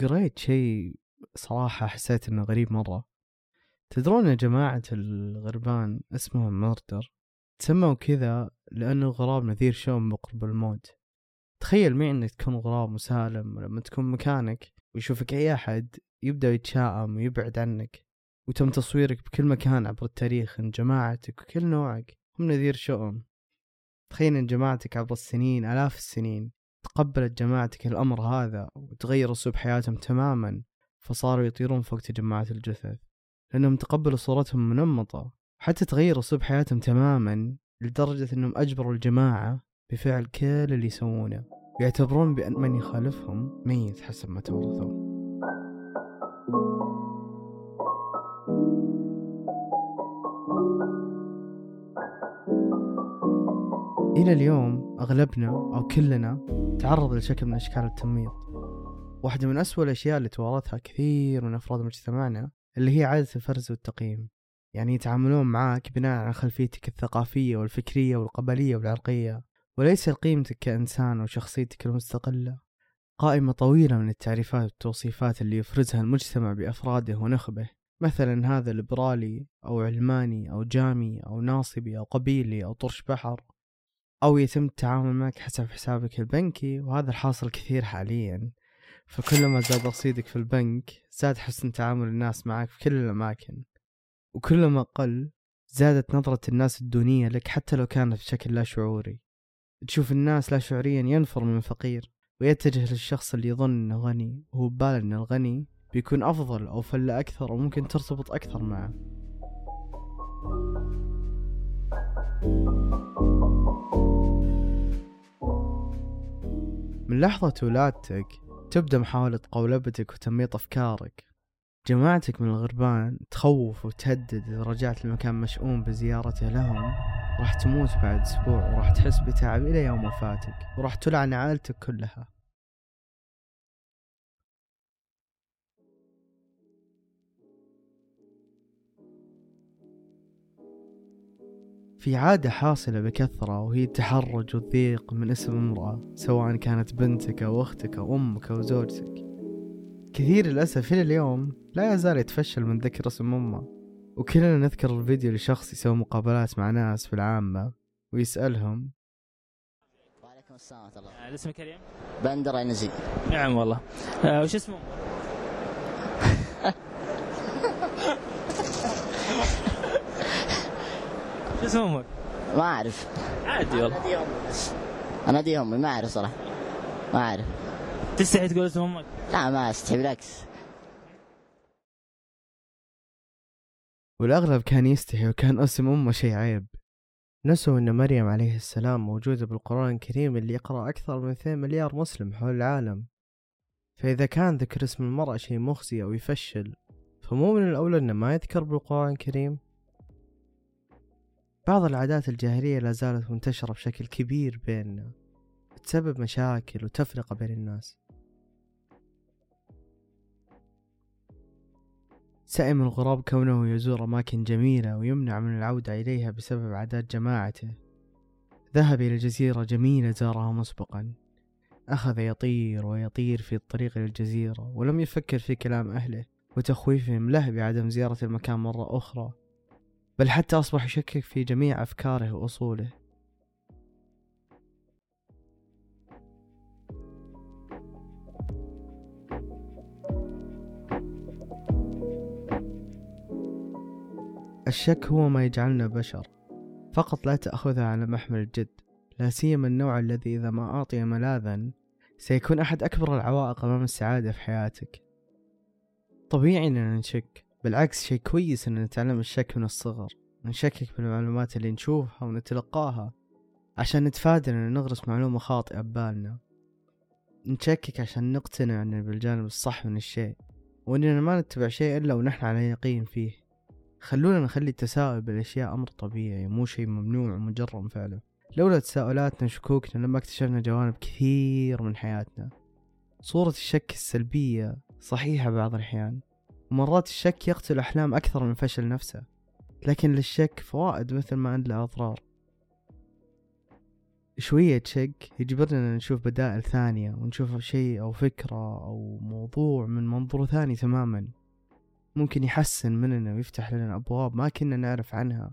قريت شيء صراحة حسيت إنه غريب مرة. تدرون يا جماعة الغربان اسمهم مردر تسموا كذا لأن الغراب نذير شوم بقرب الموت تخيل معي إنك تكون غراب مسالم ولما تكون مكانك ويشوفك أي أحد يبدأ يتشائم ويبعد عنك وتم تصويرك بكل مكان عبر التاريخ إن جماعتك وكل نوعك هم نذير شؤم. تخيل إن جماعتك عبر السنين آلاف السنين تقبلت جماعتك الأمر هذا وتغير أسلوب حياتهم تماما فصاروا يطيرون فوق تجمعات الجثث. لأنهم تقبلوا صورتهم منمطة وحتى تغير أسلوب حياتهم تماما لدرجة أنهم أجبروا الجماعة بفعل كل اللي يسوونه. ويعتبرون بأن من يخالفهم ميت حسب ما تورثوا إلى اليوم أغلبنا أو كلنا تعرض لشكل من أشكال التمييط واحدة من أسوأ الأشياء اللي توارثها كثير من أفراد مجتمعنا اللي هي عادة الفرز والتقييم. يعني يتعاملون معك بناء على خلفيتك الثقافية والفكرية والقبلية والعرقية وليس قيمتك كإنسان وشخصيتك المستقلة. قائمة طويلة من التعريفات والتوصيفات اللي يفرزها المجتمع بأفراده ونخبه مثلا هذا ليبرالي أو علماني أو جامي أو ناصبي أو قبيلي أو طرش بحر. أو يتم التعامل معك حسب حسابك البنكي وهذا الحاصل كثير حاليا. فكلما زاد رصيدك في البنك زاد حسن تعامل الناس معك في كل الأماكن. وكلما قل زادت نظرة الناس الدونية لك حتى لو كانت بشكل لا شعوري. تشوف الناس لا شعوريا ينفر من فقير ويتجه للشخص اللي يظن إنه غني وهو ببال إن الغني بيكون أفضل أو فلة أكثر وممكن ترتبط أكثر معه. من لحظة ولادتك تبدأ محاولة قولبتك وتنميط أفكارك. جماعتك من الغربان تخوف وتهدد إذا رجعت لمكان مشؤوم بزيارته لهم. راح تموت بعد أسبوع وراح تحس بتعب إلى يوم وفاتك. وراح تلعن عائلتك كلها. في عادة حاصلة بكثرة وهي التحرج والضيق من اسم امرأة سواء كانت بنتك أو أختك أو أمك أو زوجتك. كثير للأسف إلى اليوم لا يزال يتفشل من ذكر اسم أمه. وكلنا نذكر الفيديو لشخص يسوي مقابلات مع ناس في العامة ويسألهم. وعليكم السلام ورحمة الله. آه، اسمك كريم؟ بندر عنزي. نعم والله. آه وش اسمه؟ شو اسم أمك؟ ما أعرف. عادي والله. أنادي أمي. بس أنادي أمي ما أعرف صراحة. ما أعرف. تستحي تقول اسم أمك؟ لا ما أستحي بالعكس. والأغلب كان يستحي وكان اسم أمه شي عيب. نسوا أن مريم عليه السلام موجودة بالقرآن الكريم اللي يقرأ أكثر من 2 مليار مسلم حول العالم. فإذا كان ذكر اسم المرأة شيء مخزي أو يفشل فمو من الأولى أنه ما يذكر بالقرآن الكريم. بعض العادات الجاهلية لا زالت منتشرة بشكل كبير بيننا تسبب مشاكل وتفرقة بين الناس. سئم الغراب كونه يزور أماكن جميلة ويمنع من العودة إليها بسبب عادات جماعته. ذهب إلى جزيرة جميلة زارها مسبقا. أخذ يطير ويطير في الطريق للجزيرة ولم يفكر في كلام أهله وتخويفهم له بعدم زيارة المكان مرة أخرى. بل حتى أصبح يشكك في جميع أفكاره وأصوله. الشك هو ما يجعلنا بشر. فقط لا تأخذها على محمل الجد لا سيما النوع الذي إذا ما أعطي ملاذا سيكون أحد أكبر العوائق أمام السعادة في حياتك. طبيعي أننا نشك. بالعكس شيء كويس أن نتعلم الشك من الصغر نشكك بالمعلومات اللي نشوفها ونتلقاها عشان نتفادى أن نغرس معلومة خاطئة ببالنا. نشكك عشان نقتنع أن بالجانب الصح من الشيء وأننا ما نتبع شيء إلا ونحن على يقين فيه. خلونا نخلي التساؤل بالأشياء أمر طبيعي مو شيء ممنوع ومجرم فعله لولا تساؤلاتنا وشكوكنا لما اكتشفنا جوانب كثير من حياتنا. صورة الشك السلبية صحيحة بعض الأحيان. ومرات الشك يقتل أحلام أكثر من الفشل نفسه لكن للشك فوائد مثل ما أن له أضرار. شوية شك يجبرنا نشوف بدائل ثانية ونشوف شيء أو فكرة أو موضوع من منظور ثاني تماما. ممكن يحسن مننا ويفتح لنا أبواب ما كنا نعرف عنها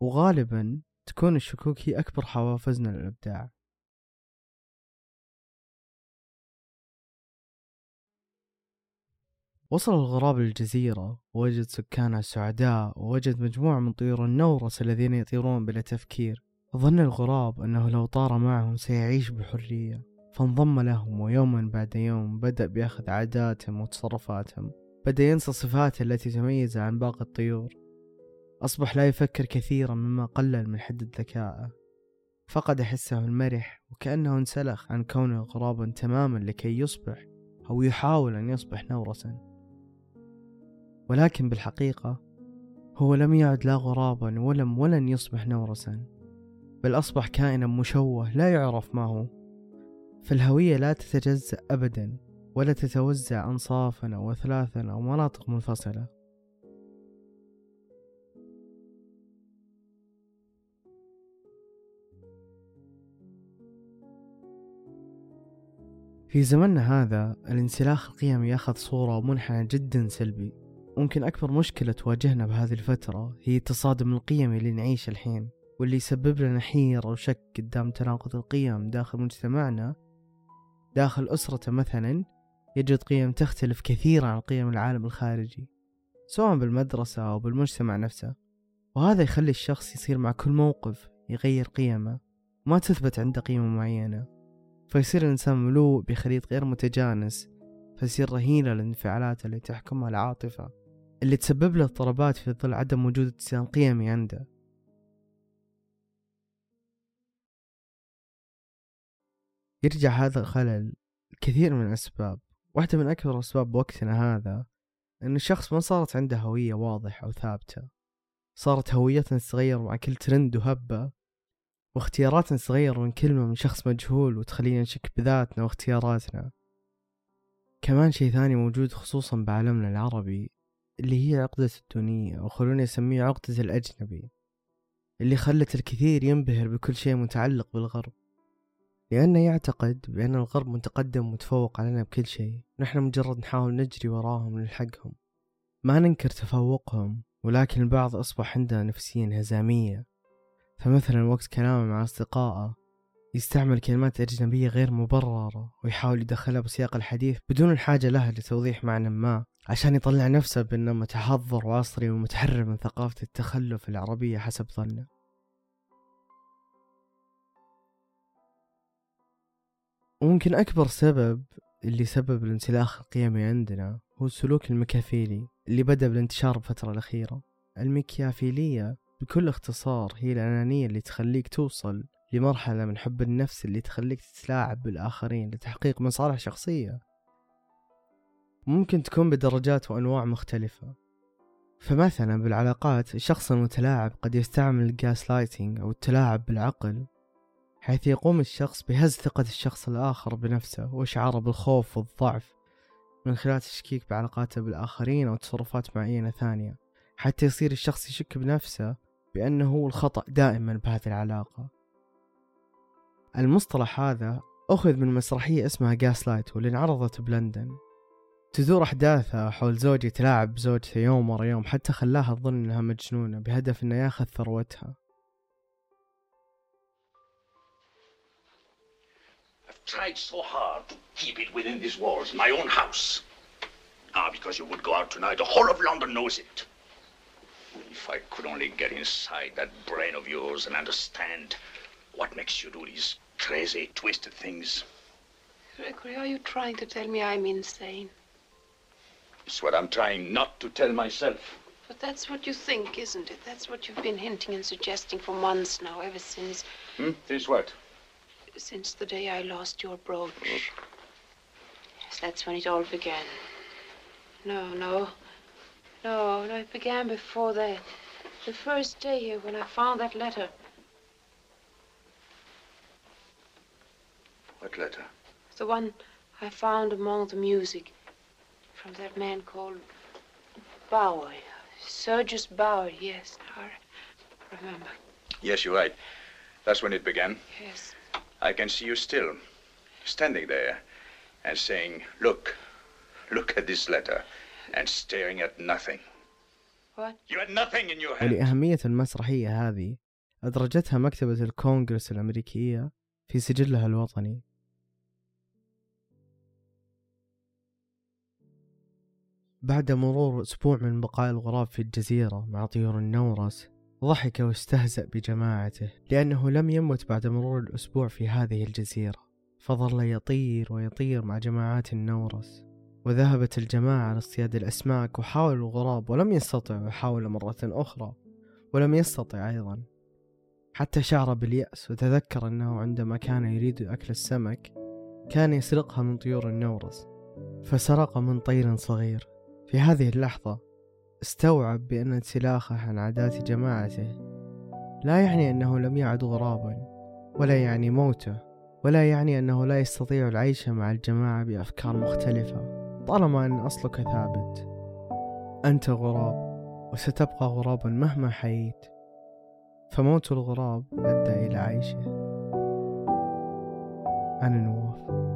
وغالبا تكون الشكوك هي أكبر حوافزنا للإبداع. وصل الغراب للجزيرة ووجد سكانها سعداء ووجد مجموعة من طيور النورس الذين يطيرون بلا تفكير. ظن الغراب أنه لو طار معهم سيعيش بحرية. فانضم لهم ويوما بعد يوم بدأ بأخذ عاداتهم وتصرفاتهم. بدأ ينسى صفاته التي تميز عن باقي الطيور. أصبح لا يفكر كثيرا مما قلل من حدة ذكائه فقد حسه المرح وكأنه انسلخ عن كونه غرابا تماما لكي يصبح أو يحاول أن يصبح نورسا. ولكن بالحقيقة هو لم يعد لا غرابا ولم ولن يصبح نورسا بل أصبح كائنا مشوه لا يعرف ما هو. فالهوية لا تتجزأ أبدا ولا تتوزع أنصافا أو أثلاثا أو مناطق منفصلة. في زمننا هذا الانسلاخ القيمي ياخذ صورة ومنحنى جدا سلبي. ممكن أكبر مشكلة تواجهنا بهذه الفترة هي التصادم القيمي اللي نعيشه الحين واللي يسبب لنا حيرة وشك قدام تناقض القيم داخل مجتمعنا. داخل أسرته مثلا يجد قيم تختلف كثيرا عن قيم العالم الخارجي سواء بالمدرسة أو بالمجتمع نفسه. وهذا يخلي الشخص يصير مع كل موقف يغير قيمه وما تثبت عنده قيمة معينة. فيصير الإنسان ملوء بخليط غير متجانس فيصير رهين للانفعالات اللي تحكمها العاطفة. اللي تسبب له اضطرابات في ظل عدم وجود اتزان قيمي عنده. يرجع هذا الخلل كثير من الأسباب واحدة من أكبر أسباب وقتنا هذا أن الشخص ما صارت عنده هوية واضحة وثابتة. صارت هويتنا تتغير مع كل ترند وهبة واختياراتنا تتغير من كلمة من شخص مجهول وتخلينا نشك بذاتنا واختياراتنا. كمان شي ثاني موجود خصوصا بعالمنا العربي اللي هي عقدة الدونية أو خلوني أسميه عقدة الأجنبي اللي خلت الكثير ينبهر بكل شيء متعلق بالغرب. لأنه يعتقد بأن الغرب متقدم ومتفوق علينا بكل شيء. نحن مجرد نحاول نجري وراهم ونلحقهم. ما ننكر تفوقهم ولكن البعض أصبح عنده نفسيا هزامية. فمثلا وقت كلامه مع أصدقائه يستعمل كلمات أجنبية غير مبررة ويحاول يدخلها بسياق الحديث بدون الحاجة لها لتوضيح معنى ما. عشان يطلع نفسه بأنه متحضر وعصري ومتحرر من ثقافة التخلف العربية حسب ظنه. وممكن أكبر سبب اللي سبب الانسلاخ القيمي عندنا هو السلوك المكافيلي اللي بدأ بالانتشار بالفترة الأخيرة. المكيافيلية بكل اختصار هي الأنانية اللي تخليك توصل لمرحلة من حب النفس اللي تخليك تتلاعب بالآخرين لتحقيق مصالح شخصية. ممكن تكون بدرجات وأنواع مختلفة. فمثلا بالعلاقات الشخص المتلاعب قد يستعمل ال gaslighting أو التلاعب بالعقل حيث يقوم الشخص بهز ثقة الشخص الآخر بنفسه وإشعاره بالخوف والضعف من خلال تشكيك بعلاقاته بالآخرين أو تصرفات معينة ثانية حتى يصير الشخص يشك بنفسه بأنه هو الخطأ دائما بهذه العلاقة. المصطلح هذا أخذ من مسرحية اسمها جاس لايت واللي انعرضت بلندن. تدور أحداثها حول زوج يتلاعب بزوجته يوم ورا يوم حتى خلاها تظن إنها مجنونة بهدف إنه ياخذ ثروتها I've tried so hard to keep it within these walls, my own house. Ah, because you would go out tonight, the whole of London knows it. If I could only get inside that brain of yours and understand what makes you do these crazy, twisted things. Gregory, are you trying to tell me I'm insane? It's what I'm trying not to tell myself. But that's what you think, isn't it? That's what you've been hinting and suggesting for months now, ever since Hmm? Since what? since the day I lost your brooch. Yes, that's when it all began. No, no. No, no, it began before that. The first day here when I found that letter. What letter? The one I found among the music from that man called Bauer. Sergius Bauer, yes. I remember. Yes, you're right. That's when it began. Yes. I can see you still, standing there and saying, Look, look at this letter, and staring at nothing. What? You had nothing in your hand. ولأهمية المسرحية هذه أدرجتها مكتبة الكونغرس الأمريكية في سجلها الوطني بعد مرور أسبوع من بقاء الغراب في الجزيرة مع طيور النورس ضحك واستهزأ بجماعته لأنه لم يمت بعد مرور الأسبوع في هذه الجزيرة. فظل يطير ويطير مع جماعات النورس وذهبت الجماعة لاصطياد الأسماك وحاولوا الغراب ولم يستطع وحاول مرة أخرى ولم يستطع أيضا. حتى شعر باليأس وتذكر أنه عندما كان يريد أكل السمك كان يسرقها من طيور النورس فسرق من طير صغير. في هذه اللحظة استوعب بأن انسلاخه عن عادات جماعته. لا يعني أنه لم يعد غرابا ولا يعني موته ولا يعني أنه لا يستطيع العيش مع الجماعة بأفكار مختلفة طالما أن أصلك ثابت. أنت غراب وستبقى غرابا مهما حييت. فموت الغراب أدى إلى عيشه. أنا نواف.